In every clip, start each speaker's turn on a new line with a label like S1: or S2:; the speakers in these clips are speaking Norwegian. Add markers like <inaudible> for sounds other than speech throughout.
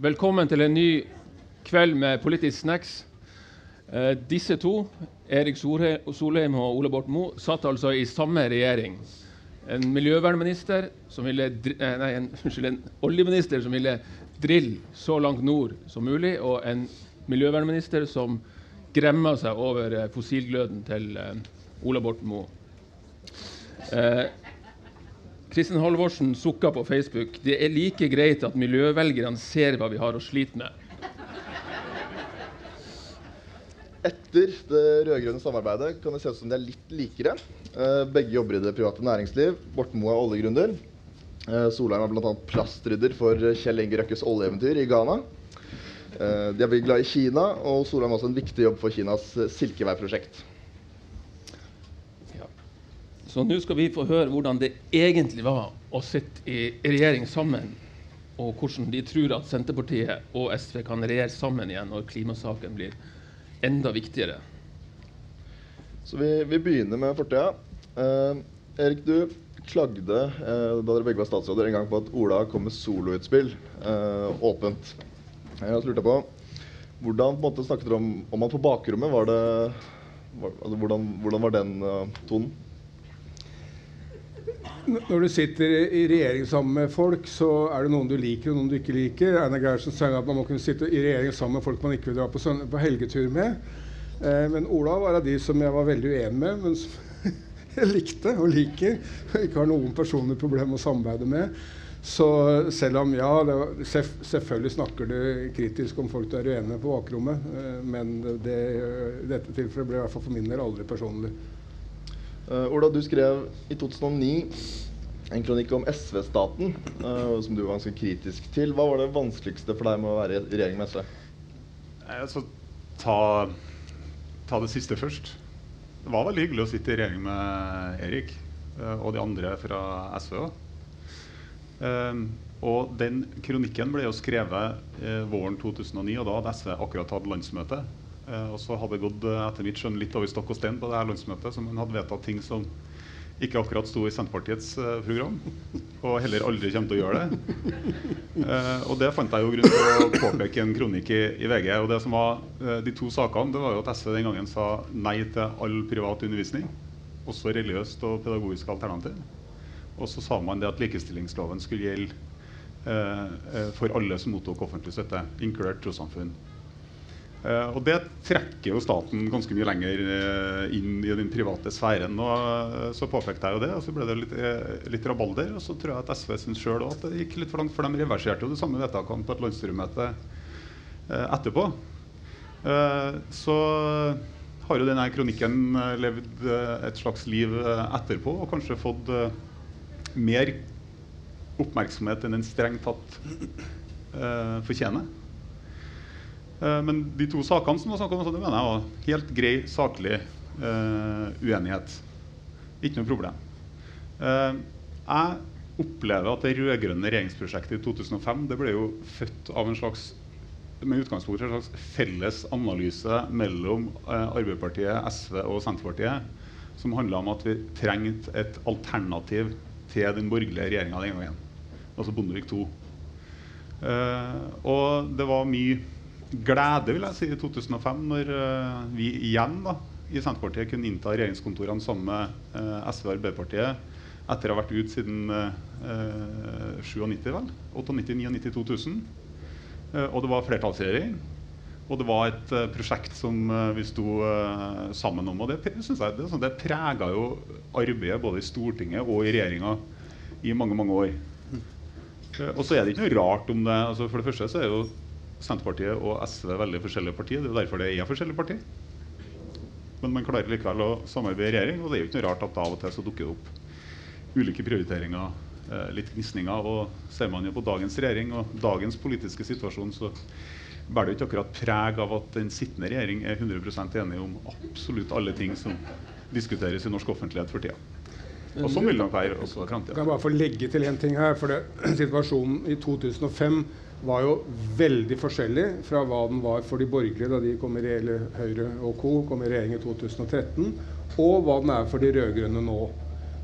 S1: Velkommen til en ny kveld med Politisk snacks. Eh, disse to, Erik Solheim og Ole Borten Moe, satt altså i samme regjering. En miljøvernminister som ville, eh, nei, en, <laughs> unnskyld, en oljeminister som ville drille så langt nord som mulig, og en miljøvernminister som gremma seg over eh, fossilgløden til eh, Ola Borten Moe. Eh, Kristin Halvorsen sukka på Facebook det er like greit at miljøvelgerne ser hva vi har å slite med.
S2: Etter det rød-grønne samarbeidet kan det se ut som de er litt likere. Eh, begge jobber i det private næringsliv. Bortmo er oljegründer. Eh, Solheim er bl.a. plastrydder for Kjell Inge Røkkes oljeeventyr i Ghana. Eh, de er veldig glad i Kina, og Solheim har også en viktig jobb for Kinas silkeveiprosjekt.
S1: Så nå skal vi få høre hvordan det egentlig var å sitte i regjering sammen, og hvordan de tror at Senterpartiet og SV kan regjere sammen igjen når klimasaken blir enda viktigere.
S2: Så vi, vi begynner med fortida. Eh, Erik, du klagde eh, da dere begge var statsråder en gang på at Ola kom med soloutspill eh, åpent. Jeg har lurt på hvordan på en måte snakket dere om, om han på bakrommet? Var det, var, altså, hvordan, hvordan var den uh, tonen?
S3: Når du sitter i regjering sammen med folk, så er det noen du liker og noen du ikke liker. Einar Gerhardsen sa at man må kunne sitte i regjering sammen med folk man ikke vil dra på, på helgetur med. Eh, men Olav var av de som jeg var veldig uenig med, men som <laughs> jeg likte og liker. Og ikke har noen personlige problemer å samarbeide med. Så selv om ja, var, selvfølgelig snakker du kritisk om folk du er uenig med på bakrommet, eh, men det, i dette tilfellet ble i hvert fall for min del aldri personlig.
S2: Uh, Ola, du skrev i 2009 en kronikk om SV-staten, uh, som du var ganske kritisk til. Hva var det vanskeligste for deg med å være i regjering med SV?
S4: Altså, ta, ta, det siste først. Det var veldig hyggelig å sitte i regjering med Erik uh, og de andre fra SV òg. og den kronikken ble jo skrevet våren 2009, og da hadde SV akkurat hatt landsmøte. Eh, og så hadde det gått eh, etter mitt skjønn litt over stokk og stein på det her landsmøtet, så man hadde vedtatt ting som ikke akkurat sto i Senterpartiets uh, program, og heller aldri kommer til å gjøre det. Og det fant jeg jo grunn til å påpeke i en kronikk i, i, VG. Og det som var de to sakene, det var jo at SV den gangen sa nei til all privat undervisning, også religiøst og pedagogisk alternativ. Og så sa man det at likestillingsloven skulle gjelde for alle som mottok offentlig støtte, inkludert trossamfunn. Uh, og det trekker jo staten ganske mye lenger uh, inn i den private sfæren. Og uh, så påpekte jeg jo det, og så ble det litt, litt rabalder. Og så tror jeg at SV syns sjøl at det gikk litt for langt, for de reverserte jo det samme vedtakene på et landsstyremøte etterpå. så har jo denne kronikken levd et slags liv etterpå, og kanskje fått mer oppmerksomhet enn den strengt tatt fortjener. Uh, men de to sakene som var snakk om, det mener jeg var helt grei, saklig uh, uenighet. Ikke noe problem. Uh, jeg opplever at det rød-grønne regjeringsprosjektet i 2005 det ble jo født av en slags med utgangspunkt i en slags felles analyse mellom Arbeiderpartiet, SV og Senterpartiet, som handla om at vi trengte et alternativ til den borgerlige regjeringa den gangen. Altså Bondevik II. og det var mye glede vil jeg si, i 2005, når uh, vi igjen da, i Senterpartiet kunne innta regjeringskontorene sammen med uh, SV og Arbeiderpartiet etter å ha vært ute siden uh, 97, vel? 98, 99, 2000. og det var flertallsregjering. Og det var et uh, prosjekt som uh, vi sto sammen om. Og det, synes jeg, det, sånn, det prega jo arbeidet både i Stortinget og i regjeringa i mange mange år. og så er det ikke noe rart om det. Altså, for det første så er jo Senterpartiet og SV veldig forskjellige partier. Det er derfor det er forskjellige partier. Men man klarer likevel å samarbeide i regjering, og det er jo ikke noe rart at av og til så dukker det opp ulike prioriteringer, eh, litt gnisninger. Og ser man jo på dagens regjering og dagens politiske situasjon, så bærer det ikke akkurat preg av at den sittende regjering er 100% enig om absolutt alle ting som diskuteres i norsk offentlighet for tida. Og sånn vil det nok være også i
S3: Kan jeg bare få legge til en ting her? For det, <clears throat> situasjonen i 2005 var jo veldig forskjellig fra hva den var for de borgerlige da de kom i eller Høyre og co. kom i regjering i 2013, og hva den er for de rød-grønne nå.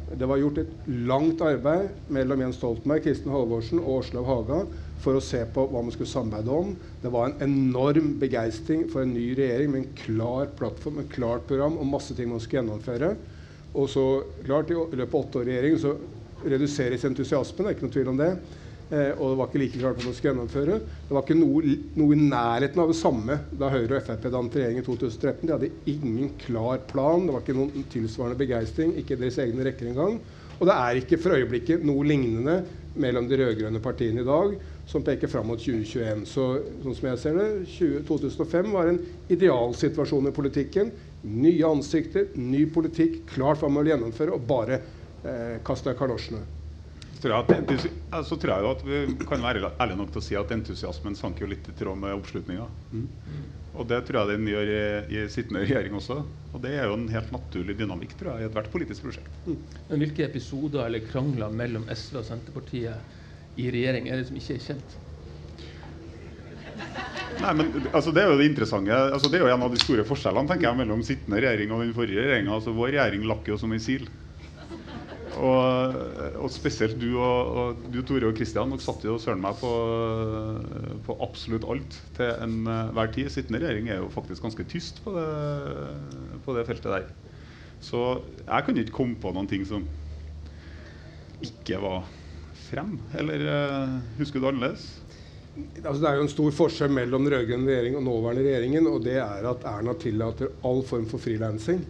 S3: Det var gjort et langt arbeid mellom Jens Stoltenberg, Kristin Halvorsen og Åslaug Haga for å se på hva man skulle samarbeide om. Det var en enorm begeistring for en ny regjering med en klar plattform, et klart program og masse ting man skulle gjennomføre. Og så, klart, i løpet av åtte år i regjering så reduseres entusiasmen, det er ikke noe tvil om det. Eh, og det var ikke like klart hva man skulle gjennomføre. Det var ikke noe, noe i nærheten av det samme da Høyre og Frp dannet regjering i 2013. De hadde ingen klar plan. Det var ikke noen tilsvarende begeistring, ikke deres egne rekker engang. Og det er ikke for øyeblikket noe lignende mellom de rød-grønne partiene i dag som peker fram mot 2021. Så sånn som jeg ser det, 20, 2005 var en idealsituasjon i politikken. Nye ansikter, ny politikk, klart hva man vil gjennomføre, og bare eh, kaste kalosjene.
S4: Så tror jeg, at entusi så tror jeg at vi kan være ærlige nok til å si at entusiasmen sank jo litt i tråd med oppslutninga. Og det tror jeg den gjør i, i sittende regjering også. Og det er jo en helt naturlig dynamikk tror jeg, i ethvert politisk prosjekt.
S1: Men hvilke episoder eller krangler mellom SV og Senterpartiet i regjering er det som ikke er kjent?
S4: Nei, men altså, Det er jo det interessante, altså, det er jo en av de store forskjellene tenker jeg, mellom sittende regjering og den forrige regjeringa. Altså, vår regjering lakk jo som en sil. Og, og spesielt du og, og du Tore og Kristian dere satt jo søren meg på, på absolutt alt til enhver tid. Sittende regjering er jo faktisk ganske tyst på det, på det feltet der. Så jeg kunne ikke komme på noen ting som ikke var frem. Eller eh, husker du annerledes?
S3: Altså, det er jo en stor forskjell mellom den rød-grønne regjeringen og nåværende regjeringen, og det er at Erna tillater all form for frilansing.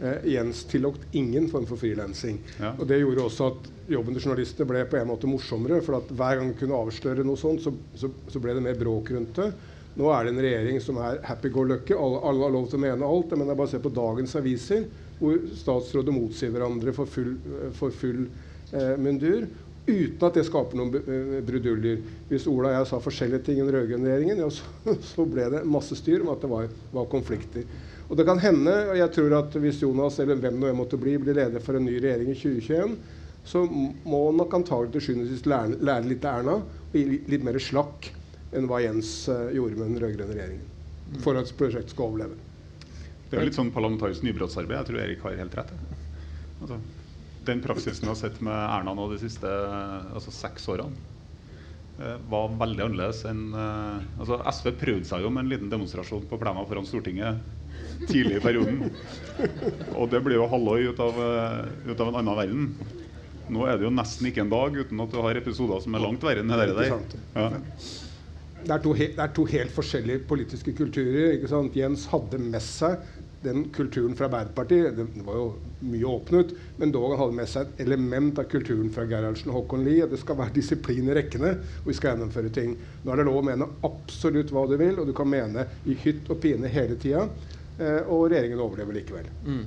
S3: Eh, Jens tillot ingen form for frilansing.
S4: Ja.
S3: Og det gjorde også at jobben til journalister ble på en måte morsommere. For at hver gang de kunne avsløre noe sånt, så, så, så ble det mer bråk rundt det. Nå er det en regjering som er happy-go-lucky. Alle, alle har lov til å mene alt. Men jeg bare ser på dagens aviser, hvor statsråder motsier hverandre for full, for full eh, mundur. Uten at det skaper noen eh, bruduljer. Hvis Ola og jeg sa forskjellige ting i den rød-grønne regjeringen, ja, så, <laughs> så ble det masse styr om at det var, var konflikter. Og det kan hende, og jeg tror at hvis Jonas eller hvem nå måtte bli, blir leder for en ny regjering i 2021, så må han nok antagelig til sjuende og sist lære, litt av Erna og gi litt, mer slakk enn hva Jens eh, gjorde med den rød-grønne regjeringen. For at prosjektet skal overleve.
S4: Det er litt sånn parlamentarisk nybrottsarbeid. Jeg tror Erik har helt rett. Altså, den praksisen vi har sett med Erna nå de siste altså, seks årene, eh, var veldig annerledes enn eh, altså, SV prøvde seg jo med en liten demonstrasjon på plenen foran Stortinget tidlig i perioden. Og det blir jo halloi ut av, eh, ut av en annen verden. Nå er det jo nesten ikke en dag uten at du har episoder som er langt verre enn det der. Ja.
S3: Det er, det er to helt forskjellige politiske kulturer. ikke sant? Jens hadde med seg den kulturen fra Arbeiderpartiet. Det var jo mye åpnet, men dog han hadde med seg et element av kulturen fra Gerhardsen og Håkon Lie. Det skal være disiplin i rekkene, og vi skal gjennomføre ting. Nå er det lov å mene absolutt hva du vil, og du kan mene i hytt og pine hele tida. Eh, og regjeringen overlever likevel.
S1: Mm.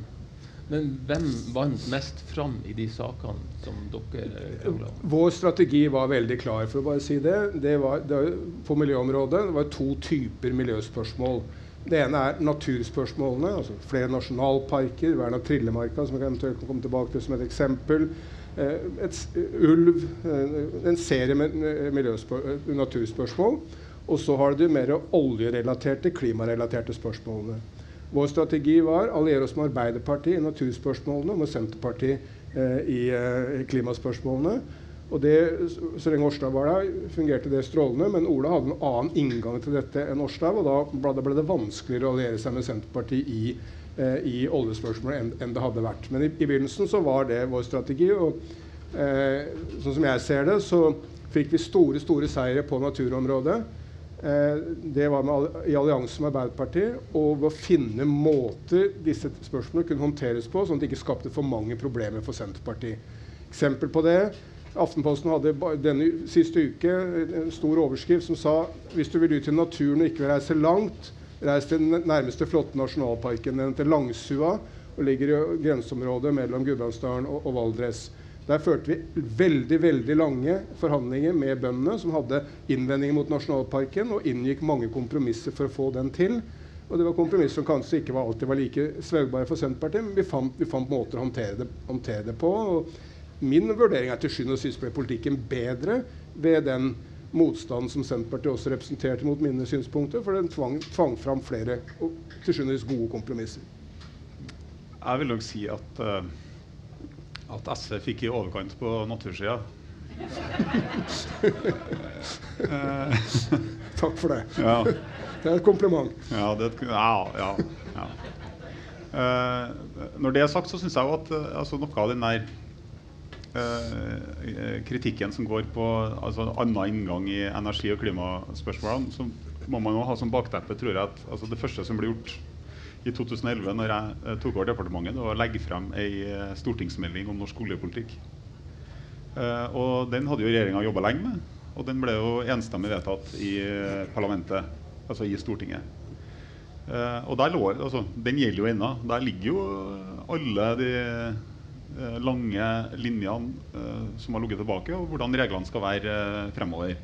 S1: Men hvem vant mest fram i de sakene som dere krangla om?
S3: Vår strategi var veldig klar, for å bare si det. det, var, det var, på miljøområdet det var to typer miljøspørsmål. Det ene er naturspørsmålene. altså Flere nasjonalparker, vern av Trillemarka, som jeg eventuelt kan komme tilbake til som et eksempel. Eh, et, ulv. eh, En serie med eh, eh, naturspørsmål. Og så har du mer oljerelaterte, klimarelaterte spørsmålene. Vår strategi var å alliere oss med Arbeiderpartiet i naturspørsmålene og med Senterpartiet eh, i eh, klimaspørsmålene. Og det, Så lenge Årstad var der, fungerte det strålende. Men Ola hadde en annen inngang til dette enn Årstad, og da ble- det vanskeligere å alliere seg med Senterpartiet i, eh, i oljespørsmålet enn, enn det hadde vært. Men i, i begynnelsen så var det vår strategi. og eh, Sånn som jeg ser det, så fikk vi store store seire på naturområdet. Eh, det var med, i allianse med Arbeiderpartiet, og ved å finne måter disse spørsmålene kunne håndteres på, sånn at det ikke skapte for mange problemer for Senterpartiet. Eksempel på det Aftenposten hadde denne siste uke en stor overskrift som sa hvis du vil ut i naturen og ikke vil reise langt, reis til den nærmeste flotte nasjonalparken. Den heter Langsua og ligger i grenseområdet mellom Gudbrandsdalen og, og Valdres. Der førte vi veldig veldig lange forhandlinger med bøndene som hadde innvendinger mot nasjonalparken, og inngikk mange kompromisser for å få den til. Og det var kompromisser som kanskje ikke var alltid var like svelgbare for Senterpartiet, men vi fant, vi fant måter å håndtere det, håndtere det på. Og min vurdering er til skyld og sist ble politikken bedre ved den motstanden som Senterpartiet også representerte mot mine synspunkter, for den tvang, tvang fram flere og til skyld og sist gode kompromisser.
S4: Jeg vil nok si at, uh, at SV fikk i overkant på natursida. <laughs>
S3: Takk for det.
S4: Ja.
S3: Det er et kompliment.
S4: Ja, det, ja, ja, ja. Uh, når det er sagt, så syns jeg jo at uh, altså, noe av den der uh, kritikken som går på altså, annen inngang i energi- og klimaspørsmålene, så må man jo ha som bakteppe tror jeg, at altså, det første som blir gjort i 2011 når jeg tok over departementet, å legge frem ei stortingsmelding om norsk oljepolitikk. og Den hadde jo regjeringa jobba lenge med, og den ble jo enstemmig vedtatt i parlamentet altså i Stortinget. Og der lå, altså, Den gjelder jo ennå. Der ligger jo alle de lange linjene som har ligget tilbake, og hvordan reglene skal være fremover.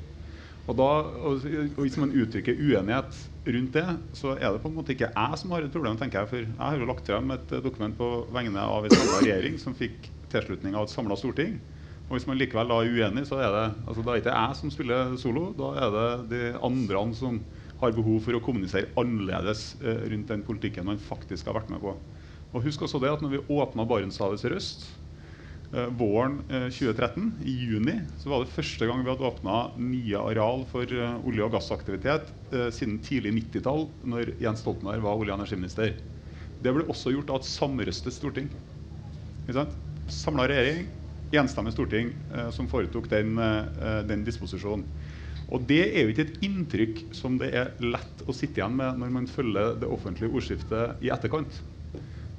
S4: Og, da, og Hvis man uttrykker uenighet rundt det, så er det på en måte ikke jeg som har et problem. tenker Jeg for jeg har jo lagt frem et dokument på vegne av en samla regjering som fikk tilslutning av et samla storting. Og Hvis man likevel er uenig, så er det altså da er ikke jeg som spiller solo. Da er det de andre som har behov for å kommunisere annerledes eh, rundt den politikken man faktisk har vært med på. Og husk også det at når vi åpna Barentshavet sørøst eh, våren eh, 2013, i juni, så var det første gang vi hadde åpna nye areal for eh, olje- og gassaktivitet eh, siden tidlig 90-tall, når Jens Stoltenberg var olje- og energiminister. Det ble også gjort av et samrøstet storting. Samla regjering, enstemmig storting eh, som foretok den, den disposisjonen. Og det er jo ikke et inntrykk som det er lett å sitte igjen med når man følger det offentlige ordskiftet i etterkant.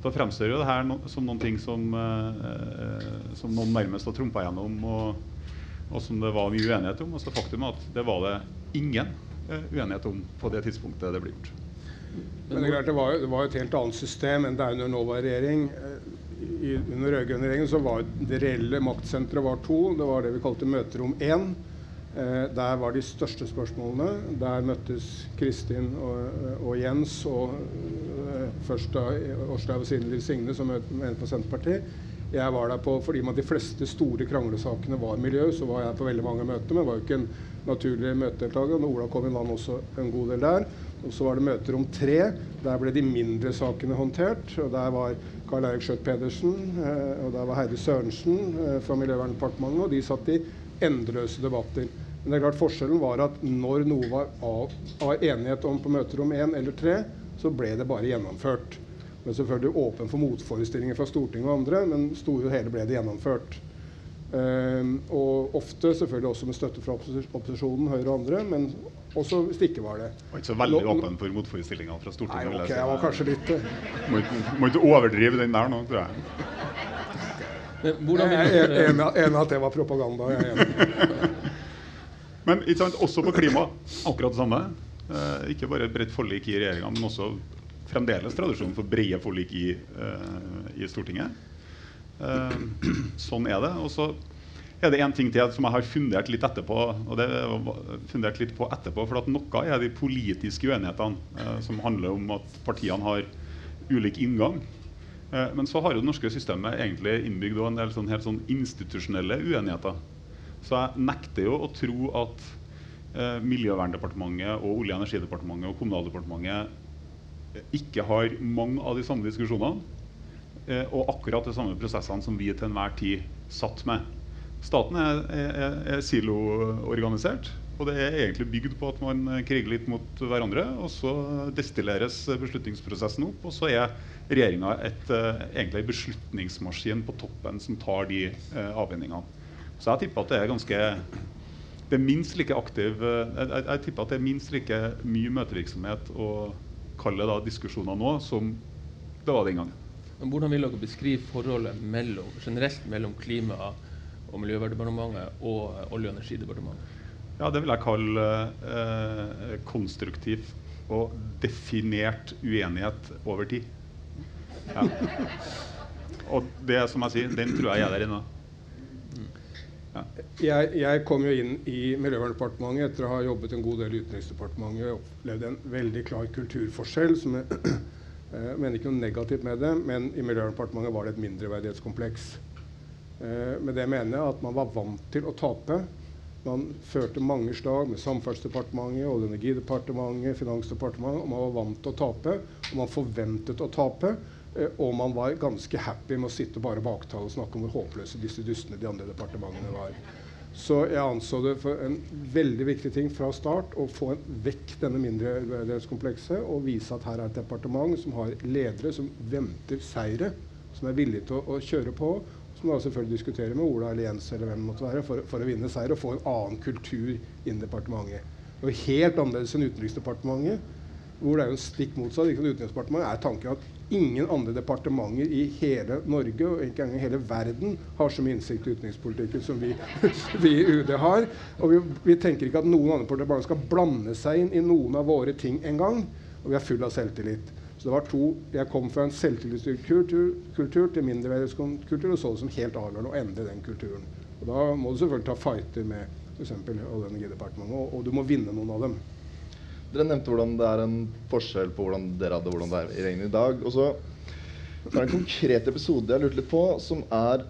S4: Da fremstår jo det her no som noen ting som, eh, som noen nærmest har trumpa gjennom, og, og, som det var mye uenighet om. Og så faktum er at det var det ingen eh, uenighet om på det tidspunktet det ble gjort.
S3: Men det, er klart, det, var, det var et helt annet system enn det er under nåværende regjering. I, under rød-grønn regjering så var det reelle maktsenteret var to. Det var det vi kalte møterom 1. Eh, der var de største spørsmålene. Der møttes Kristin og, og Jens og eh, først da Åslaug og Sindel Signe, som mente på Senterpartiet. Jeg var der på, fordi de fleste store kranglesakene var miljø, så var jeg på veldig mange møter. Men var jo ikke en naturlig møtedeltaker. Og Ola kom inn han også en god del der. Og så var det møter om tre. Der ble de mindre sakene håndtert. og Der var Karl Eirik Skjøtt Pedersen eh, og der var Heidi Sørensen fra Miljøverndepartementet. Og de satt i endeløse debatter. Men det er klart forskjellen var at når noe var, av, var enighet om på møterom én eller tre, så ble det bare gjennomført. Men selvfølgelig åpen for motforestillinger fra Stortinget og andre, men store og hele ble det gjennomført. Um, og ofte selvfølgelig også med støtte fra opposisjonen, Høyre og andre, men også hvis det ikke var det.
S4: Var ikke så veldig åpen for motforestillinger fra Stortinget?
S3: Nei, ok, jeg var kanskje litt uh...
S4: må, må, ikke overdrive den der nå, tror jeg.
S3: Men, jeg er enig i at det var propaganda. Jeg er enig. <laughs>
S4: Men sant, også på klima akkurat det samme. Eh, ikke bare et bredt forlik i regjeringa, men også fremdeles tradisjon for brede forlik i, eh, i Stortinget. Eh, sånn er det. Og så er det én ting til som jeg har fundert litt etterpå. og det fundert litt på etterpå, for at Noe er de politiske uenighetene eh, som handler om at partiene har ulik inngang. Eh, men så har jo det norske systemet egentlig innbygd en del sånn, helt sånn institusjonelle uenigheter. Så jeg nekter jo å tro at eh, Miljøverndepartementet og Olje- og energidepartementet og Kommunaldepartementet eh, ikke har mange av de samme diskusjonene eh, og akkurat de samme prosessene som vi til enhver tid satt med. Staten er, er, er siloorganisert. Og det er egentlig bygd på at man kriger litt mot hverandre. Og så destilleres beslutningsprosessen opp, og så er regjeringa eh, egentlig en beslutningsmaskin på toppen som tar de eh, avveiningene. Så jeg tipper at det er ganske det er minst like aktiv Jeg, jeg, jeg, tipper at det er minst like mye møtevirksomhet og kalle da diskusjoner nå som det var den gangen.
S1: Men Hvordan vil dere beskrive forholdet mellom, generelt mellom Klima- og miljødepartementet og Olje- og energidepartementet?
S4: Ja, Det vil jeg kalle eh, konstruktiv og definert uenighet over tid. Ja. <laughs> Og det som jeg sier, den tror jeg er der ennå.
S3: Jeg, jeg, kom jo inn i Miljøverndepartementet etter å ha jobbet en god del i Utenriksdepartementet og opplevde en veldig klar kulturforskjell. som jeg, jeg <clears throat> mener ikke noe negativt med det, men i Miljøverndepartementet var det et mindreverdighetskompleks. Eh, med det mener jeg at man var vant til å tape. Man førte mange slag med Samferdselsdepartementet, Olje- og energidepartementet, Finansdepartementet, og man var vant til å tape. Og man forventet å tape. Eh, og man var ganske happy med å sitte bare baktale og snakke om hvor håpløse disse dustene de andre departementene var. Så jeg anså det for en veldig viktig ting fra start å få vekk denne mindreverdighetskomplekset og vise at her er et departement som har ledere som venter seire, som er villige til å, å kjøre på. Som da selvfølgelig diskuterer med Ola eller Jens eller hvem det måtte være for, for å vinne seier og få en annen kultur innen departementet. Det helt annerledes enn Utenriksdepartementet, hvor det er jo en stikk motsatt. Utenriksdepartementet er tanken at ingen andre departementer i hele Norge og ikke engang hele verden har så mye innsikt i utenrikspolitikken som vi <laughs> i UD har. Og vi, vi, tenker ikke at noen andre departementer skal blande seg inn i noen av våre ting engang. Og vi er full av selvtillit. Så det var to, Jeg kom fra en selvtillitsstyrt kultur, kultur, til mindreverdighetskultur og så det som helt avgjørende å endre den kulturen. Og Da må du selvfølgelig ta fighter med f.eks. Olje- og energidepartementet, og, og du må vinne noen av dem.
S2: Dere nevnte hvordan det er en forskjell på hvordan dere hadde hvordan det er i regnet i dag. Og så er det en konkret episode jeg har lurt litt på, som er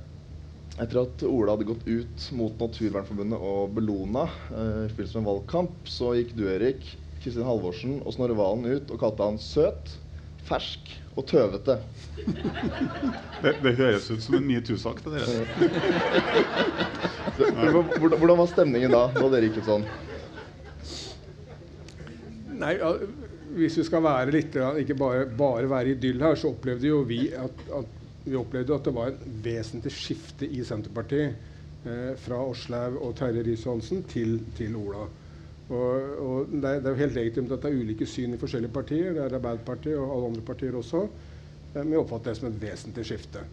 S2: etter at Ola hadde gått ut mot Naturvernforbundet og Bellona eh, i forbindelse med en valgkamp, så gikk du, Erik, Kristin Halvorsen og Snorre Valen ut og kalte han søt, fersk og tøvete.
S4: Det, det høres ut som en metoo-sak. <laughs>
S2: hvordan var stemningen da, da dere gikk ut sånn?
S3: Nei, Hvis vi skal være litt, ikke bare, bare være idyll her, så opplevde jo vi at, at, vi opplevde at det var et vesentlig skifte i Senterpartiet. Eh, fra Åslaug og Terje Riis-Johansen til, til, Ola. Og, og det, er, det, er, jo helt legitimt at det er ulike syn i forskjellige partier. Det er Arbeiderpartiet og alle andre partier også. Eh, men vi oppfatter det som et vesentlig skifte.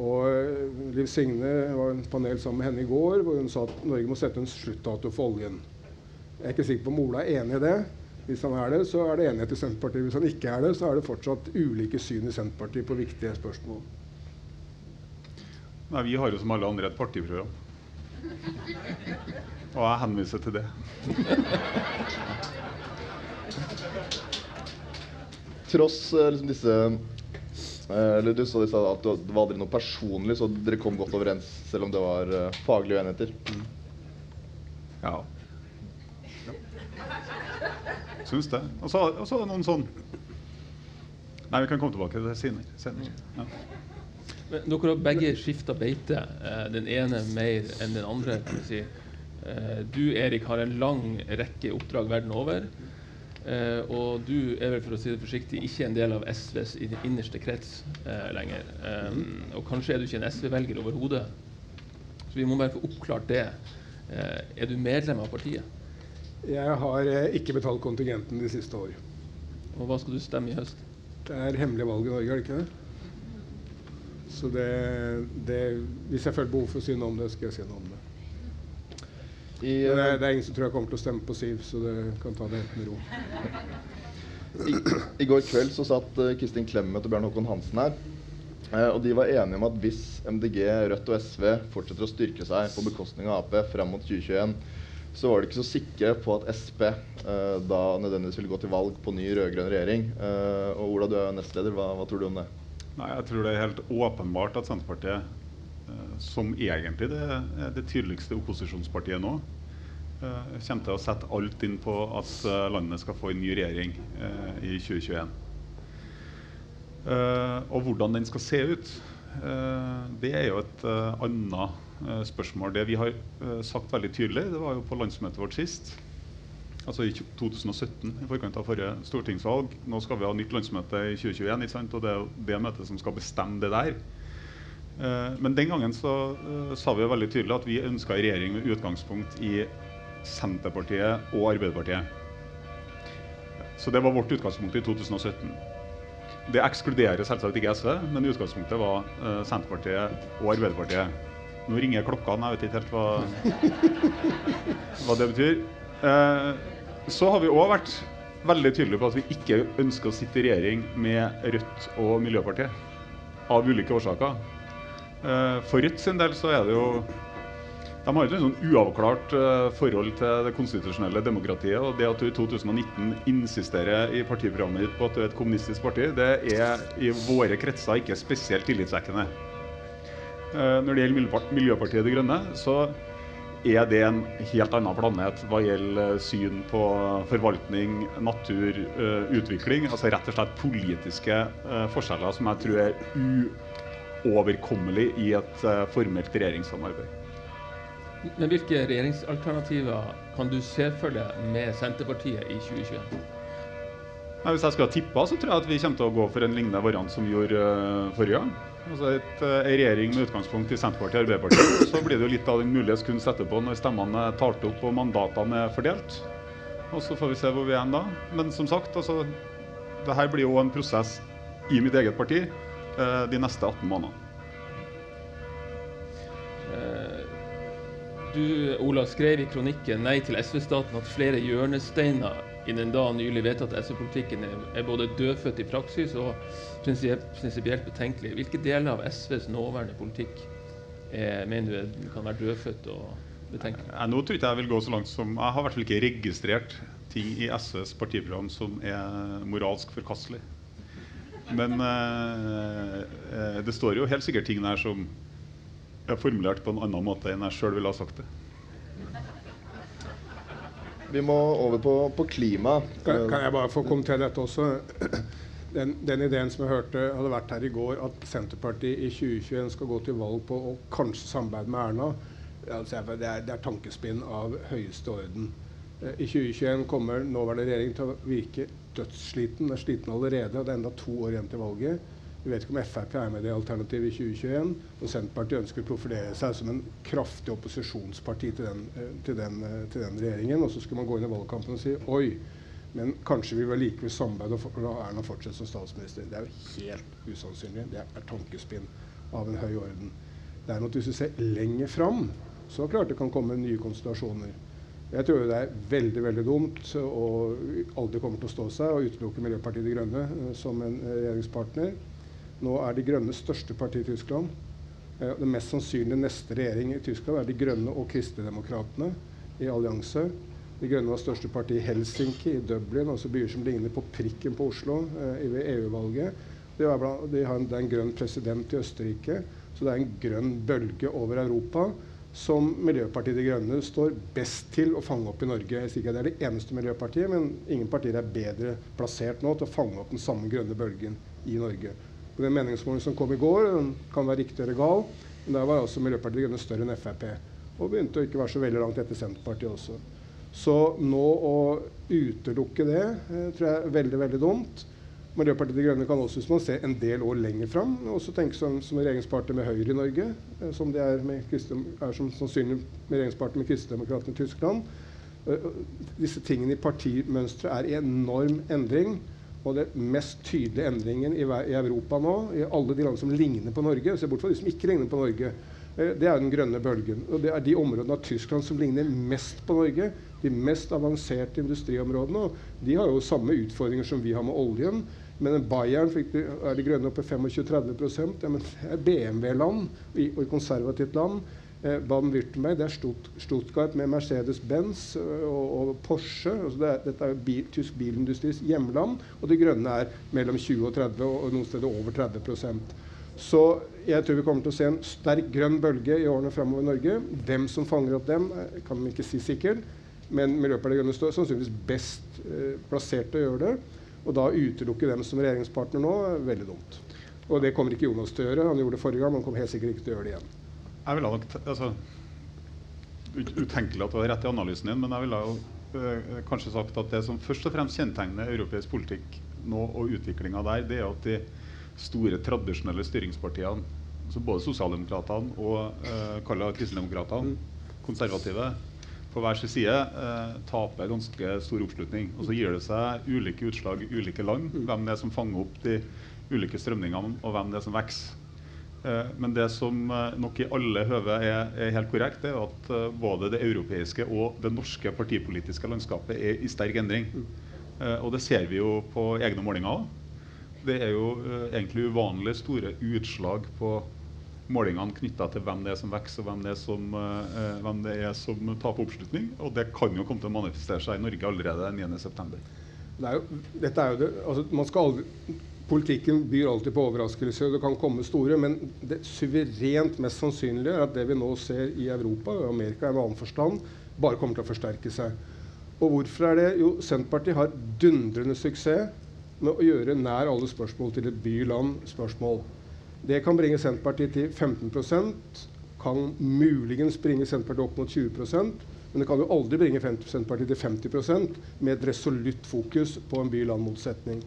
S3: Og eh, Liv Signe var en panel sammen med henne i går hvor hun sa at Norge må sette en sluttdato for oljen. Jeg er ikke sikker på om Ola er enig i det. Hvis han er det, så er det enighet i Senterpartiet. Hvis han ikke er det, så er det fortsatt ulike syn i Senterpartiet på viktige spørsmål.
S4: Nei, Vi har jo som alle andre et partiprogram. Og jeg henviser til det.
S2: Tross eh, liksom disse eh, eller Du sa at det var aldri noe personlig, så dere kom godt overens selv om det var uh, faglige uenigheter?
S4: Ja. Syns det. Og så er det noen sånn Nei, vi kan komme tilbake til det senere. senere. Ja.
S1: Men dere har begge skifta beite. Eh, den ene mer enn den andre. kan si. Eh, du Erik har en lang rekke oppdrag verden over. Eh, og du er vel for å si det forsiktig ikke en del av SVs innerste krets lenger. og kanskje er du ikke en SV-velger overhodet. Så vi må bare få oppklart det. er du medlem av partiet?
S3: Jeg har eh, ikke betalt kontingenten de siste år.
S1: Og hva skal du stemme i høst?
S3: Det er hemmelig valg i Norge, er det ikke det? Så det, det, Hvis jeg føler behov for å si noe om det, skal jeg si noe om det. I, det, er, eh, det, er, ingen som tror jeg kommer til å stemme på Siv, så det kan ta det helt med ro.
S2: I, I, går kveld så satt uh, Kristin Clemet og Bjørn Håkon Hansen her. Uh, og de var enige om at hvis MDG, Rødt og SV fortsetter å styrke seg på bekostning av Ap frem mot 2021, så var de ikke så sikre på at Sp eh, da nødvendigvis ville gå til valg på ny rød-grønn regjering. Eh, og Ola, du er jo nestleder. Hva, hva, tror du om det?
S4: Nei, Jeg tror det er helt åpenbart at Senterpartiet, eh, som egentlig det, er det tydeligste opposisjonspartiet nå, eh, kommer til å sette alt inn på at eh, landet skal få en ny regjering eh, i 2021. og hvordan den skal se ut, det er jo et annet spørsmål. Det vi har uh, sagt veldig tydelig, det var jo på landsmøtet vårt sist, altså i 2017, i forkant av forrige stortingsvalg. Nå skal vi ha nytt landsmøte i 2021, ikke sant? og det er det møtet som skal bestemme det der. Uh, men den gangen så sa vi jo veldig tydelig at vi ønska en regjering med utgangspunkt i Senterpartiet og Arbeiderpartiet. Så det var vårt utgangspunkt i 2017. Det ekskluderer selvsagt ikke SV, men utgangspunktet var Senterpartiet og Arbeiderpartiet. Nå ringer klokkene, jeg vet ikke helt hva, hva det betyr. Eh, så har vi òg vært veldig tydelige på at vi ikke ønsker å sitte i regjering med Rødt og Miljøpartiet. Av ulike årsaker. Eh, for Rødt sin del så er det jo De har jo et sånn uavklart uh, forhold til det konstitusjonelle demokratiet. og Det at du i 2019 insisterer i partiprogrammet ditt på at du er et kommunistisk parti, det er i våre kretser ikke spesielt tillitsvekkende. Uh, når det gjelder Miljøpartiet De Grønne, så er det en helt annen planet hva gjelder syn på forvaltning, natur, uh, utvikling. Altså rett og slett politiske forskjeller som jeg tror er uoverkommelig i et formelt regjeringssamarbeid.
S1: Men hvilke regjeringsalternativer kan du se for deg med Senterpartiet i 2021?
S4: Hvis jeg skulle ha tippa, så tror jeg at vi kommer til å gå for en lignende variant som vi gjorde forrige gang. Altså et, uh, En regjering med utgangspunkt i Senterpartiet og Arbeiderpartiet. <clears throat> Så blir det jo litt av den muliges kunst etterpå når stemmene er talt opp og mandatene er fordelt. Og så får vi se hvor vi er da. Men som sagt, altså, det her blir jo en prosess i mitt eget parti uh, de neste 18 månedene.
S1: Du Ola, skrev i kronikken 'Nei til SV-staten' at flere hjørnesteiner i den da nylig vedtatte SV-politikken er, både dødfødt i praksis og prinsipielt betenkelig. Hvilke deler av SVs nåværende politikk er, mener du kan være dødfødt og betenkelig?
S4: Jeg, nå tror ikke jeg vil gå så langt som Jeg har i hvert fall ikke registrert ting i SVs partiprogram som er moralsk forkastelig. Men eh, eh det står jo helt sikkert ting der som er formulert på en annen måte enn jeg sjøl ville ha sagt det.
S2: Vi må over på, på klima.
S3: Kan, kan, jeg bare få kommentere dette også? <clears throat> Den, den, ideen som jeg hørte hadde vært her i går, at Senterpartiet i 2021 skal gå til valg på å kanskje samarbeide med Erna, det, er, det er tankespinn av høyeste orden. Eh, I 2021 kommer nåværende regjering til å virke dødssliten. Den er sliten allerede, og det er enda to år igjen til valget. Vi vet ikke om Frp er med i det alternativet i 2021. Og Senterpartiet ønsker å profilere seg som en kraftig opposisjonsparti til den, eh, til den, eh, til den regjeringen. Og så skulle man gå inn i valgkampen og si oi, men kanskje vi vil likevel samarbeide og la Erna fortsette som statsminister. Det er jo helt usannsynlig. Det er tankespinn av en høy orden. Derimot hvis vi ser lenger fram, så klart det kan komme nye konstellasjoner. Jeg tror det er veldig veldig dumt og aldri kommer til å stå seg å utelukke Miljøpartiet De Grønne eh, som en regjeringspartner. Nå er De Grønne største parti i Tyskland. Eh, det mest sannsynlige neste regjering i Tyskland er De Grønne og Kristendemokratene i allianse. De Grønne var største parti i Helsinki, i Dublin, altså byer som ligner på prikken på Oslo eh, ved EU-valget. De, de har en, det er en grønn president i Østerrike, så det er en grønn bølge over Europa som Miljøpartiet De Grønne står best til å fange opp i Norge. Jeg sier ikke at det er det eneste miljøpartiet, men ingen partier er bedre plassert nå til å fange opp den samme grønne bølgen i Norge. Den meningsmålingen som kom i går, den kan være riktig eller gal, men der var altså Miljøpartiet De Grønne større enn Frp. Og begynte å ikke være så veldig langt etter Senterpartiet også. Så nå å utelukke det eh, tror jeg er veldig, veldig dumt. Miljøpartiet De Grønne kan også, hvis man ser en del år lenger fram, også tenke som, som regjeringspartner med Høyre i Norge, eh, som de er, med, er som sannsynlig med regjeringspartner med Kristendemokratene i Tyskland. Uh, disse tingene i partimønsteret er i enorm endring. Og den mest tydelige endringen i, i, Europa nå, i alle de land som ligner på Norge, se bort fra de som ikke ligner på Norge, eh, det er den grønne bølgen. Og det er de områdene av Tyskland som ligner mest på Norge. De mest avanserte industriområdene. Og de har jo samme utfordringer som vi har med oljen. Men Bayern fikk de, er de grønne oppe 25-30 ja, men Det er BMW-land og konservativt land. Eh, Baden-Württemberg, det er Stuttgart med Mercedes-Benz eh, og, og, Porsche. Altså det er, dette er bil, tysk bilindustris hjemland. Og De grønne er mellom 20 og 30, og, noen steder over 30% Så jeg tror vi kommer til å se en sterk grønn bølge i årene framover i Norge. Hvem som fanger opp dem, eh, kan vi ikke si sikkert. Men Miljøpartiet De Grønne står sannsynligvis best eh, plassert til å gjøre det. Og da utelukke dem som regjeringspartner nå er veldig dumt. Og det kommer ikke Jonas til å gjøre. Han gjorde det forrige gang, men han kommer helt sikkert ikke til å gjøre det igjen.
S4: Jeg ville nok altså, Utenkelig at du har rett i analysen din, men jeg ville jo øh, kanskje sagt at det som først og fremst kjennetegner europeisk politikk nå og utviklinga der, det er at de store, tradisjonelle styringspartiene, altså både sosialdemokratene og øh, kristendemokratene, konservative, på hver sin side øh, taper ganske stor oppslutning. Og så gir det seg ulike utslag i ulike land, hvem det er som fanger opp de ulike strømningene, og hvem det er som vokser. Eh, men det som eh, nok i alle høve er, er, helt korrekt, er at eh, både det europeiske og det norske partipolitiske landskapet er i sterk endring. Og det ser vi jo på egne målinger òg. Det er jo egentlig uvanlig store utslag på målingene knytta til hvem det er som vokser og hvem det er som, hvem det er som taper oppslutning. Og det kan jo komme til å manifestere seg i Norge allerede 9.9.
S3: Det er jo, dette er jo det, altså man skal aldri, Politikken byr alltid på overraskelser. Det kan komme store, men det suverent mest sannsynlige er at det vi nå ser i Europa og Amerika i en annen forstand, bare kommer til å forsterke seg. Og hvorfor er det? Jo, Senterpartiet har dundrende suksess med å gjøre nær alle spørsmål til et by-land-spørsmål. Det kan bringe Senterpartiet til 15% kan muligens bringe Senterpartiet opp mot 20% men det kan jo aldri bringe Senterpartiet til 50% med et resolutt fokus på en by-land-motsetning.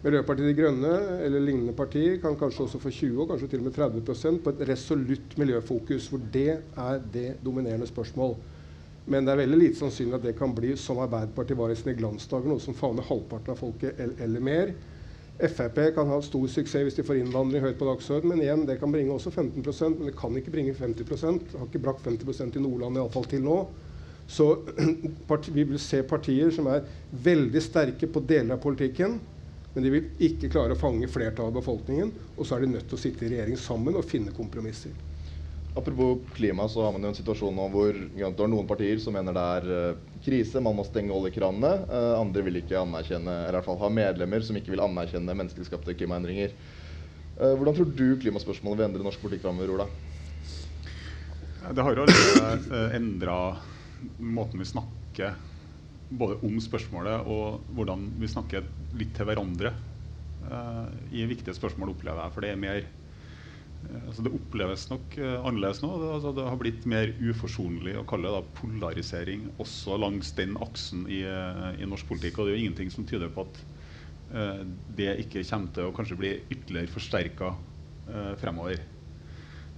S3: Miljøpartiet De Grønne eller lignende partier kan kanskje også få 20 og kanskje til og med 30% på et resolutt miljøfokus, hvor det er det dominerende spørsmål. Men det er veldig lite sannsynlig at det kan bli som Arbeiderpartiet var i sine glansdager, noe som favner halvparten av folket eller mer. Frp kan ha stor suksess hvis de får innvandring høyt på dagsordenen, men igjen, det kan bringe også 15% men det kan ikke bringe 50 Det har ikke brakt 50% i Nordland iallfall til nå. Så <clears throat> vi vil se partier som er veldig sterke på deler av politikken, men de vil ikke klare å fange flertallet av befolkningen. Og så er de nødt til å sitte i regjering sammen og finne kompromisser.
S2: Apropos klima, så har man jo en situasjon nå hvor det er noen partier som mener det er uh, krise, man må stenge oljekranene. Uh, andre vil ikke anerkjenne, eller i hvert fall ha medlemmer som ikke vil anerkjenne menneskeskapte klimaendringer. Uh, hvordan tror du klimaspørsmålet vil endre norsk politikk framover, Ola?
S4: Det har jo allerede endra måten vi snakker både om spørsmålet og hvordan vi snakker litt til hverandre i viktige spørsmål, opplever jeg. For det er mer Eh, altså det oppleves nok uh, annerledes nå. Det, altså det, har blitt mer uforsonlig å kalle det polarisering også langs den aksen i, uh, i, norsk politikk. Og det er jo ingenting som tyder på at uh, det ikke kommer til å kanskje bli ytterligere forsterka fremover.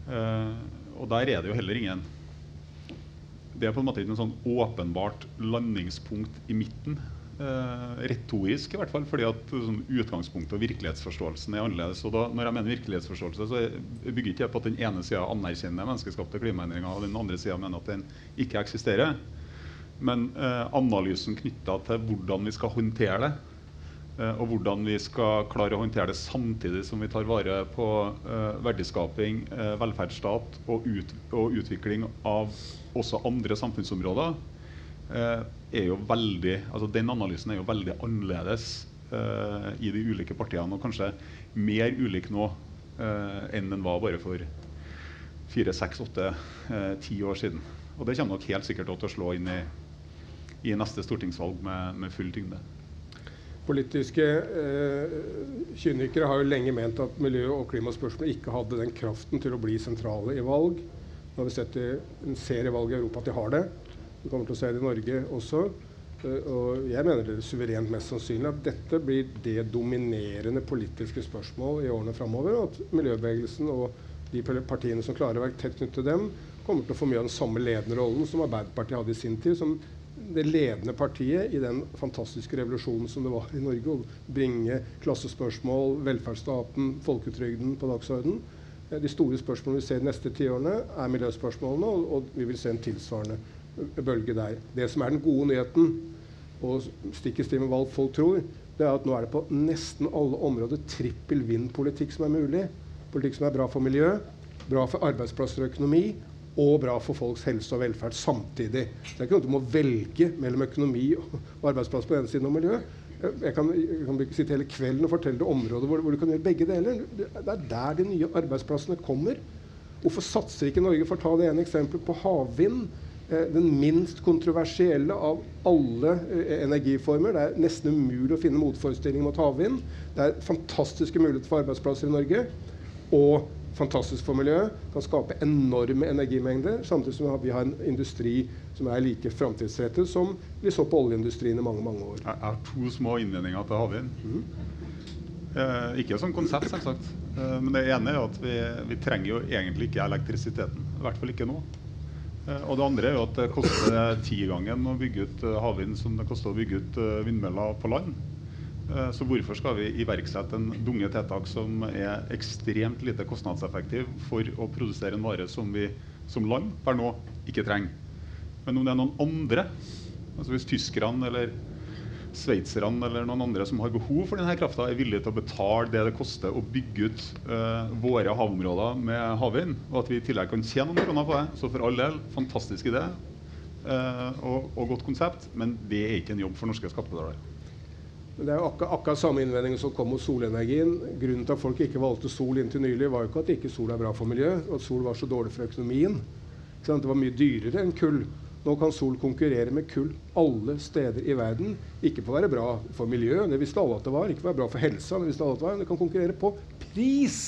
S4: og der er det jo heller ingen Det er på en måte ikke noe sånn åpenbart landingspunkt i midten Uh, retorisk, i hvert fall, fordi at sånn, utgangspunktet og virkelighetsforståelsen er annerledes. Og da, når jeg mener virkelighetsforståelse, så bygger ikke jeg på at den ene sida anerkjenner menneskeskapte klimaendringer, og den andre sida mener at den ikke eksisterer. Men uh, analysen knytta til hvordan vi skal håndtere det, uh, og hvordan vi skal klare å håndtere det samtidig som vi tar vare på verdiskaping, velferdsstat og, ut, og utvikling av også andre samfunnsområder, Eh, er jo veldig, altså Den analysen er jo veldig annerledes uh, i de ulike partiene, og kanskje mer ulik nå uh, enn den var bare for fire, seks, åtte, uh, ti år siden. Og det kommer nok helt sikkert til å slå inn i, i neste stortingsvalg med, med full tyngde.
S3: Politiske kynikere har jo lenge ment at miljø- og klimaspørsmål ikke hadde den kraften til å bli sentrale i valg. Nå har vi sett i en serie valg i Europa at de har det. Vi kommer til å se det i Norge også. Eh, og jeg mener det er suverent mest sannsynlig at dette blir det dominerende politiske spørsmål i årene framover. Og at miljøbevegelsen og de partiene som klarer å være tett knyttet til dem, kommer til å få mye av den samme ledende rollen som Arbeiderpartiet hadde i sin tid. som det ledende partiet i den fantastiske revolusjonen som det var i Norge. Å bringe klassespørsmål, velferdsstaten, folketrygden på dagsordenen. De store spørsmålene vi ser de neste tiårene, er miljøspørsmålene, og, og vi vil se en tilsvarende bølge der. Det som er den gode nyheten, og stikk i strid med hva folk tror, det er at nå er det på nesten alle områder trippel vinn-politikk som er mulig. Politikk som er bra for miljø, bra for arbeidsplasser og økonomi, og bra for folks helse og velferd samtidig. Så det er ikke noe du må velge mellom økonomi og arbeidsplass på den siden og miljø. Jeg kan, jeg kan sitte hele kvelden og fortelle deg områder hvor, hvor, du kan gjøre begge deler. Det er der de nye arbeidsplassene kommer. Hvorfor satser ikke Norge, for å ta det ene eksempelet, på havvind? Eh, den minst kontroversielle av alle eh, energiformer. Det er nesten umulig å finne motforestillinger mot havvind. Det er fantastiske muligheter for arbeidsplasser i Norge. Og fantastisk for miljøet. Kan skape enorme energimengder. Samtidig som vi har en industri som er like framtidsrettet som vi så på oljeindustrien i mange mange år.
S4: Jeg har to små innvendinger til havvind. Mm. Eh, ikke som konsept, selvsagt. Eh, men det ene er at vi, vi trenger jo egentlig ikke elektrisiteten. I hvert fall ikke nå. Eh, og det andre er jo at det koster tigangen å bygge ut eh, havvind som det koster å bygge ut eh, vindmøller på land. Så hvorfor skal vi iverksette en dunge tiltak som er ekstremt lite kostnadseffektiv for å produsere en vare som vi som land per nå ikke trenger? Men om det er noen andre, altså hvis tyskerne eller sveitserne eller noen andre som har behov for denne krafta, er villige til å betale det det koster å bygge ut uh, våre havområder med havvind, og at vi i tillegg kan tjene noen kroner på det. Så for all del, fantastisk idé uh, og, og, godt konsept, men det er ikke en jobb for norske skattebetalere.
S3: Det er jo akkurat, akkurat samme innvending som kom mot solenergien. Grunnen til at folk ikke valgte sol inntil nylig, var jo ikke at ikke sol er bra for miljøet, at sol var så dårlig for økonomien. Det var mye dyrere enn kull. Nå kan sol konkurrere med kull alle steder i verden. Ikke på å være bra for miljøet, det visste alle at det var. Ikke på å være bra for helsa, det visste alle at det var. Men det kan konkurrere på pris.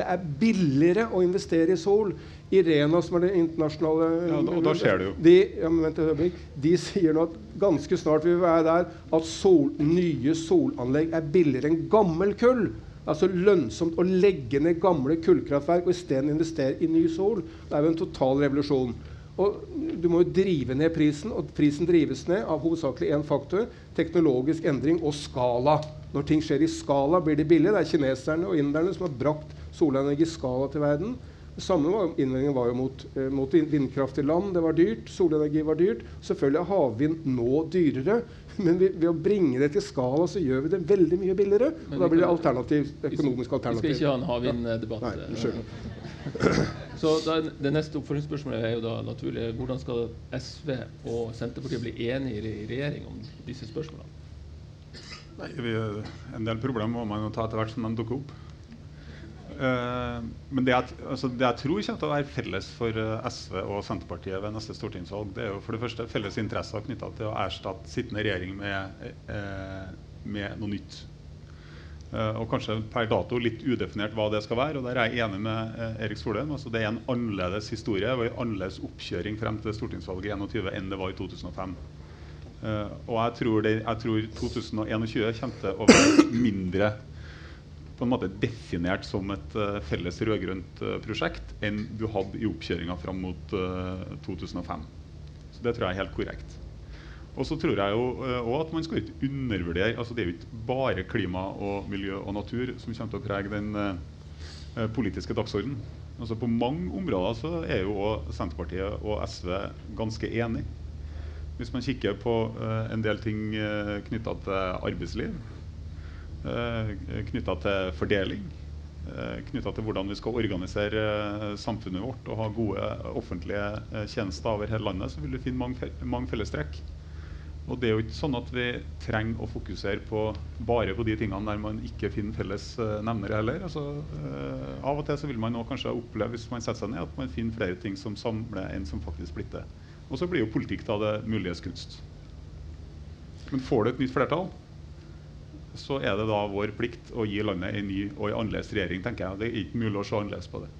S3: Det er billigere å investere i sol. Irena, som er det internasjonale
S4: Ja, og da skjer det jo.
S3: De, ja, vent, de sier nå at ganske snart vil vi være der at sol, nye solanlegg er billigere enn gammel kull. Altså lønnsomt å legge ned gamle kullkraftverk og isteden investere i ny sol. Det er jo en total revolusjon. Og du må jo drive ned prisen, og prisen drives ned av hovedsakelig én faktor teknologisk endring og skala. Når ting skjer i skala, blir det billig. Det er kineserne og inderne som har brakt solenergi i skala til verden. Det samme var, innvendingen var jo mot, eh, mot, vindkraft i land. Det var dyrt. Solenergi var dyrt. Selvfølgelig er havvind nå dyrere. <laughs> Men vi, ved å bringe det til skala så gjør vi det veldig mye billigere. Men og da blir det alternativ, økonomisk alternativ.
S1: Vi skal ikke ha en havvinddebatt. Nei,
S3: unnskyld.
S1: Så da, Det neste oppfølgingsspørsmålet er jo da naturlig hvordan skal SV og Senterpartiet bli enige i regjering om disse spørsmålene?
S4: Nei, vi, En del problemer må man jo ta etter hvert som de dukker opp. Uh, men det jeg, altså det jeg, tror kommer til å være felles for uh, SV og Senterpartiet ved neste stortingsvalg, det er jo for det første felles interesser knytta til å erstatte sittende regjering med, uh, med noe nytt. og kanskje per dato litt udefinert hva det skal være. og Der er jeg enig med Erik Solheim. Altså det er en annerledes historie og en annerledes oppkjøring frem til stortingsvalget 2021 enn det var i 2005. og jeg tror, det, jeg tror 2021 kommer til å være mindre på en måte definert som et uh, felles rød-grønt uh, prosjekt enn du hadde i oppkjøringa fram mot uh, eh, 2005. Så Det tror jeg er helt korrekt. Og så tror jeg jo at man skal ikke undervurdere altså Det er jo ikke bare klima og miljø og natur som kommer til å prege den politiske dagsordenen. Altså På mange områder så er jo også Senterpartiet og SV ganske enige. Hvis man kikker på en del ting uh, knytta til arbeidsliv, Eh, knytta til fordeling. Eh, knytta til hvordan vi skal organisere eh, samfunnet vårt og ha gode offentlige tjenester over hele landet, så vil du finne mange, fellestrekk. Og det er jo ikke sånn at vi trenger å fokusere på bare på de tingene der man ikke finner felles nevnere heller. Altså, av og til så vil man kanskje oppleve hvis man setter seg ned, at man finner flere ting som samler enn som faktisk splitter. Og så blir jo politikk da det muliges kunst. Men får du et nytt flertall, så er det da vår plikt å gi landet en ny og en annerledes regjering. tenker jeg. Det er ikke mulig å se annerledes på det.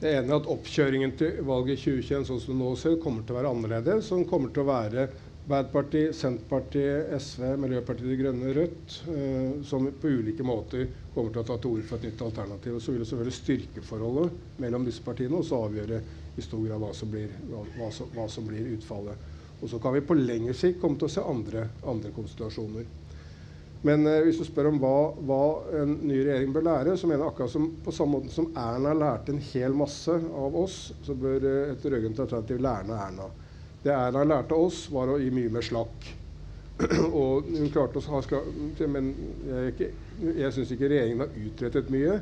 S3: Det ene er at oppkjøringen til valget i 2021 sånn som det nå ser, kommer til å være annerledes. Som kommer til å være Arbeiderpartiet, Senterpartiet, SV, Miljøpartiet De Grønne, Rødt, eh, som på ulike måter kommer til å ta til orde for et nytt alternativ. Og så vil det selvfølgelig styrkeforholdet mellom disse partiene og så avgjøre i stor grad hva som blir, hva, hva, hva som blir utfallet. Og så kan vi på lengre sikt komme til å se andre, andre konstellasjoner. Men eh, hvis du spør om hva, hva, en ny regjering bør lære, så mener jeg akkurat som på samme måte som Erna lærte en hel masse av oss, så bør eh, et rød-grønt alternativ lære av Erna. Det Erna lærte oss, var å gi mye mer slakk. <clears throat> og hun klarte å ha Men jeg, jeg syns ikke regjeringen har utrettet mye.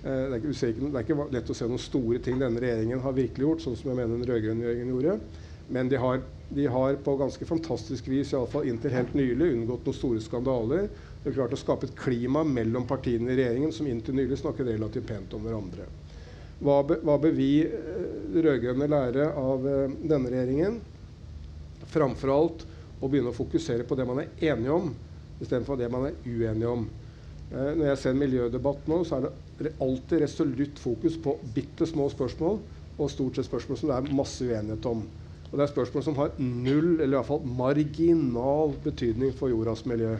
S3: Eh, det, er ikke, det, er ikke, lett å se noen store ting denne regjeringen har virkelig gjort, sånn som jeg mener den rød-grønne regjeringen gjorde. Men de har, de har, på ganske fantastisk vis, iallfall inntil helt nylig, unngått noen store skandaler. De har klart å skape et klima mellom partiene i regjeringen som inntil nylig snakket relativt pent om hverandre. Hva, be, hva bør vi eh, rød-grønne lære av eh, denne regjeringen? Framfor alt å begynne å fokusere på det man er enige om, istedenfor det man er uenige om. Eh, når jeg ser en miljødebatt nå, så er det alltid resolutt fokus på bitte små spørsmål, og stort sett spørsmål som det er masse uenighet om. Og det er spørsmål som har null, eller iallfall marginal betydning for jordas miljø.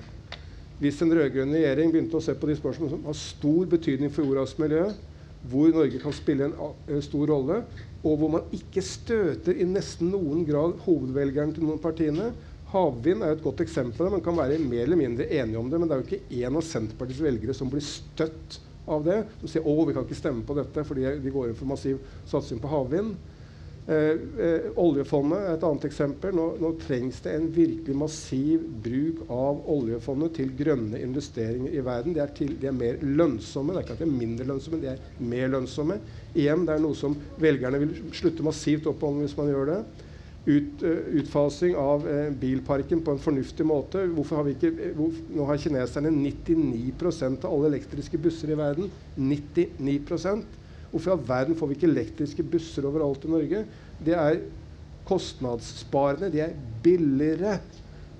S3: Hvis en rød-grønn regjering begynte å se på de spørsmålene som har stor betydning for jordas miljø, hvor Norge kan spille en eh, stor rolle, og hvor man ikke støter i nesten noen grad hovedvelgeren til noen partiene Havvind er et godt eksempel. Man kan være mer eller mindre enige om det, men det er jo ikke en av Senterpartiets velgere som blir støtt av det. Som sier å, vi kan ikke stemme på dette fordi de går inn for massiv satsing på havvind. Eh, eh, oljefondet er et annet eksempel. Nå, nå, trengs det en virkelig massiv bruk av oljefondet til grønne investeringer i verden. De er, til, de er, mer lønnsomme. Det er ikke at de er mindre lønnsomme, de er mer lønnsomme. Igjen, det er noe som velgerne vil slutte massivt opp om hvis man gjør det. Ut, uh, utfasing av uh, bilparken på en fornuftig måte. Har ikke, hvor, nå har kineserne 99% av alle elektriske busser i verden. 99 Hvorfor i all verden får vi ikke elektriske busser overalt i Norge? Det er kostnadssparende, de er billigere.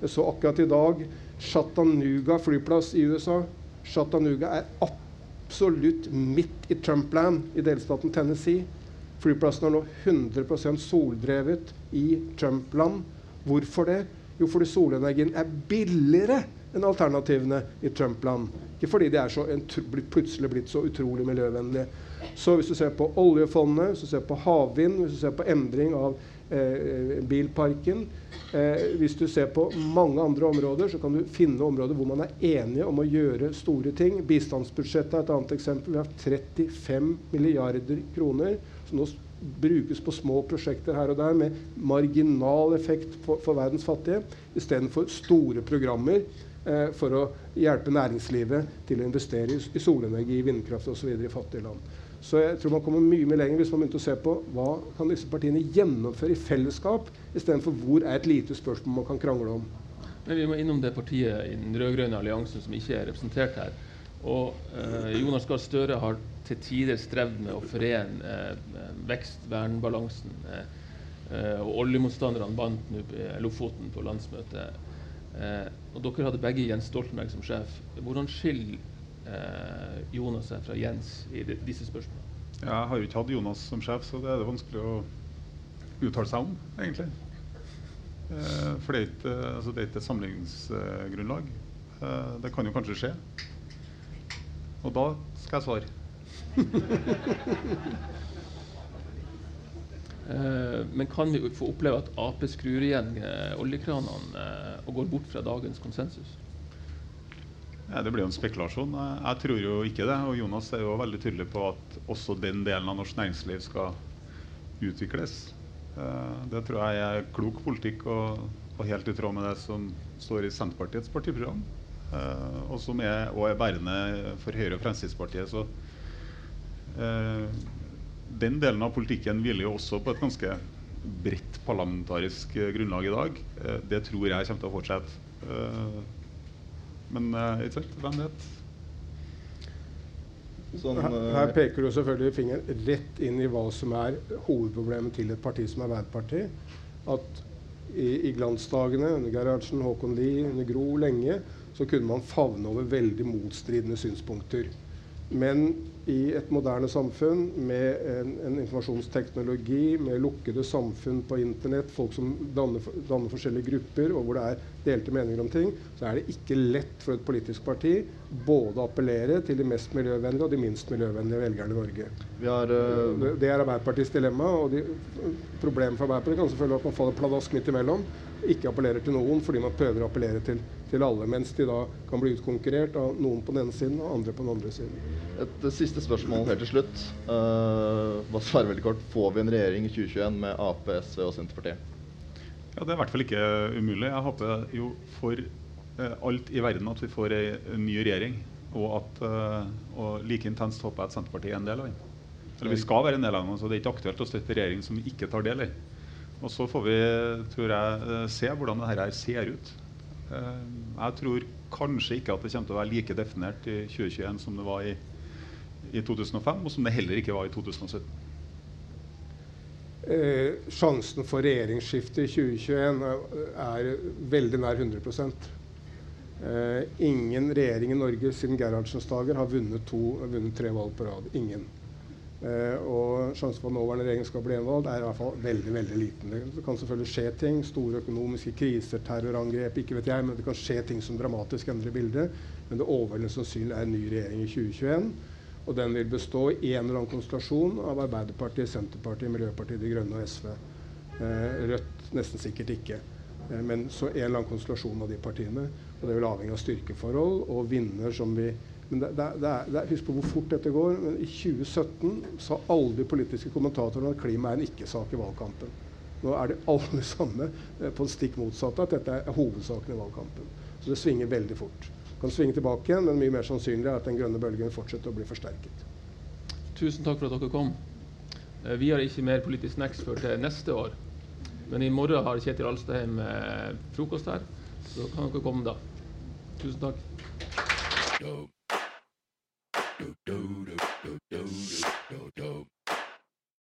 S3: Jeg så akkurat i dag Chattanooga flyplass i USA. Chattanooga er absolutt midt i Trumpland i delstaten Tennessee. Flyplassen er nå 100% soldrevet i Trumpland. Hvorfor det? Jo, fordi solenergien er billigere enn alternativene i Trumpland. Ikke fordi de er så, plutselig blitt så utrolig miljøvennlige. Så hvis du ser på oljefondet, hvis du ser på havvind, hvis du ser på endring av eh, bilparken eh, Hvis du ser på mange andre områder, så kan du finne områder hvor man er enige om å gjøre store ting. Bistandsbudsjettet er et annet eksempel. Vi har 35 milliarder kroner som nå brukes på små prosjekter her og der med marginal effekt for, for verdens fattige, istedenfor store programmer eh, for å hjelpe næringslivet til å investere i, solenergi, vindkraft osv. i fattige land. Så jeg tror man kommer mye mye lenger hvis man begynte å se på hva kan disse partiene gjennomføre i fellesskap, istedenfor hvor er et lite spørsmål man kan krangle om.
S1: Men Vi må innom det partiet i den rød-grønne alliansen som ikke er representert her. Og eh, Jonas Gahr Støre har til tider strevd med å forene eh, vekst-vern-balansen. Eh, eh og oljemotstanderne vant nå Lofoten på landsmøtet. Eh, og dere hadde begge Jens Stoltenberg som sjef. Hvordan skiller eh, Jonas seg fra Jens i de, disse spørsmålene?
S4: Jeg har jo ikke hatt Jonas som sjef, så det er det vanskelig å uttale seg om, egentlig. Eh, for det er ikke, altså det er ikke et sammenligningsgrunnlag. Eh, det kan jo kanskje skje. Og da skal jeg svare. <laughs>
S1: Eh, men kan vi få oppleve at Ap skrur igjen eh, oljekranene eh, og går bort fra dagens konsensus?
S4: Ja, det blir jo en spekulasjon. Jeg tror jo ikke det. Og Jonas er jo veldig tydelig på at også den delen av norsk næringsliv skal utvikles. Det tror jeg er klok politikk og, og helt i tråd med det som står i Senterpartiets partiprogram. Og som er, og er bærende for Høyre og Fremskrittspartiet. Så den delen av politikken hviler jo også på et ganske bredt parlamentarisk grunnlag i dag. Det tror jeg kommer til å fortsette. Men uh, ikke sant, hvem vet?
S3: Sånn, her, her, eh, peker du selvfølgelig fingeren rett inn i hva som er hovedproblemet til et parti som Arbeiderpartiet. At i, i glansdagene under Gerhardsen, Håkon Lie, under Gro lenge, så kunne man favne over veldig motstridende synspunkter. Men i et moderne samfunn med en, en, informasjonsteknologi, med lukkede samfunn på internett, folk som danner, danner, forskjellige grupper, og hvor det er delte meninger om ting, så er det ikke lett for et politisk parti både å appellere til de mest miljøvennlige og de minst miljøvennlige velgerne i Norge.
S2: Har, uh...
S3: Det er Arbeiderpartiets dilemma. og de, Problemet for Arbeiderpartiet kan selvfølgelig at man faller pladask midt imellom. Ikke appellerer til noen fordi man prøver å appellere til, til alle, mens de da kan bli utkonkurrert av noen på den ene siden og andre på den andre siden.
S2: Et siste spørsmål helt til slutt. Uh, bare svare veldig kort. Får vi en regjering i 2021 med Ap, SV og Senterpartiet?
S4: Ja, Det er i hvert fall ikke umulig. Jeg håper jo for uh, alt i verden at vi får en ny regjering. Og, at, uh, og like intenst håper jeg at Senterpartiet er en del av den. Eller vi skal være en del av den, så det er ikke aktuelt å støtte regjering som vi ikke tar del i. Og så får vi, tror jeg, se hvordan dette ser ut. Jeg tror kanskje ikke at det kommer til å være like definert i 2021 som det var i i 2005, og som det heller ikke var i 2017?
S3: Eh, sjansen for regjeringsskifte i 2021 er veldig nær 100 eh, Ingen regjering i Norge siden Gerhardsens dager har vunnet, to, vunnet tre valg på rad. Ingen. Eh, og sjansen for at nåværende regjering skal bli gjenvalgt, er i hvert fall veldig veldig liten. Det kan selvfølgelig skje ting. Store økonomiske kriser, terrorangrep, ikke vet jeg. Men det kan skje ting som dramatisk endrer bildet. Men det overveldende sannsynlig er en ny regjering i 2021. Og den vil bestå i en eller annen konstellasjon av Arbeiderpartiet, Senterpartiet, Miljøpartiet De Grønne og SV. Eh, Rødt nesten sikkert ikke. Eh, men så en eller annen konstellasjon av de partiene. Og det vil avhenge av styrkeforhold og vinner som vi Men det, det, det det, husk på hvor fort dette går. Men i 2017 sa alle de politiske kommentatorene at klima er en ikke-sak i valgkampen. Nå er de alle samme eh, på det stikk motsatte, at dette er hovedsaken i valgkampen. Så det svinger veldig fort. Kan svinge tilbake igjen, men mye mer sannsynlig er at den grønne bølgen fortsetter å bli forsterket.
S1: Tusen takk for at dere kom. Eh, vi har ikke mer Politisk snacks før til neste år. Men i morgen har Kjetil Alstadheim eh, frokost her, så kan dere komme da. Tusen takk. do do do do do.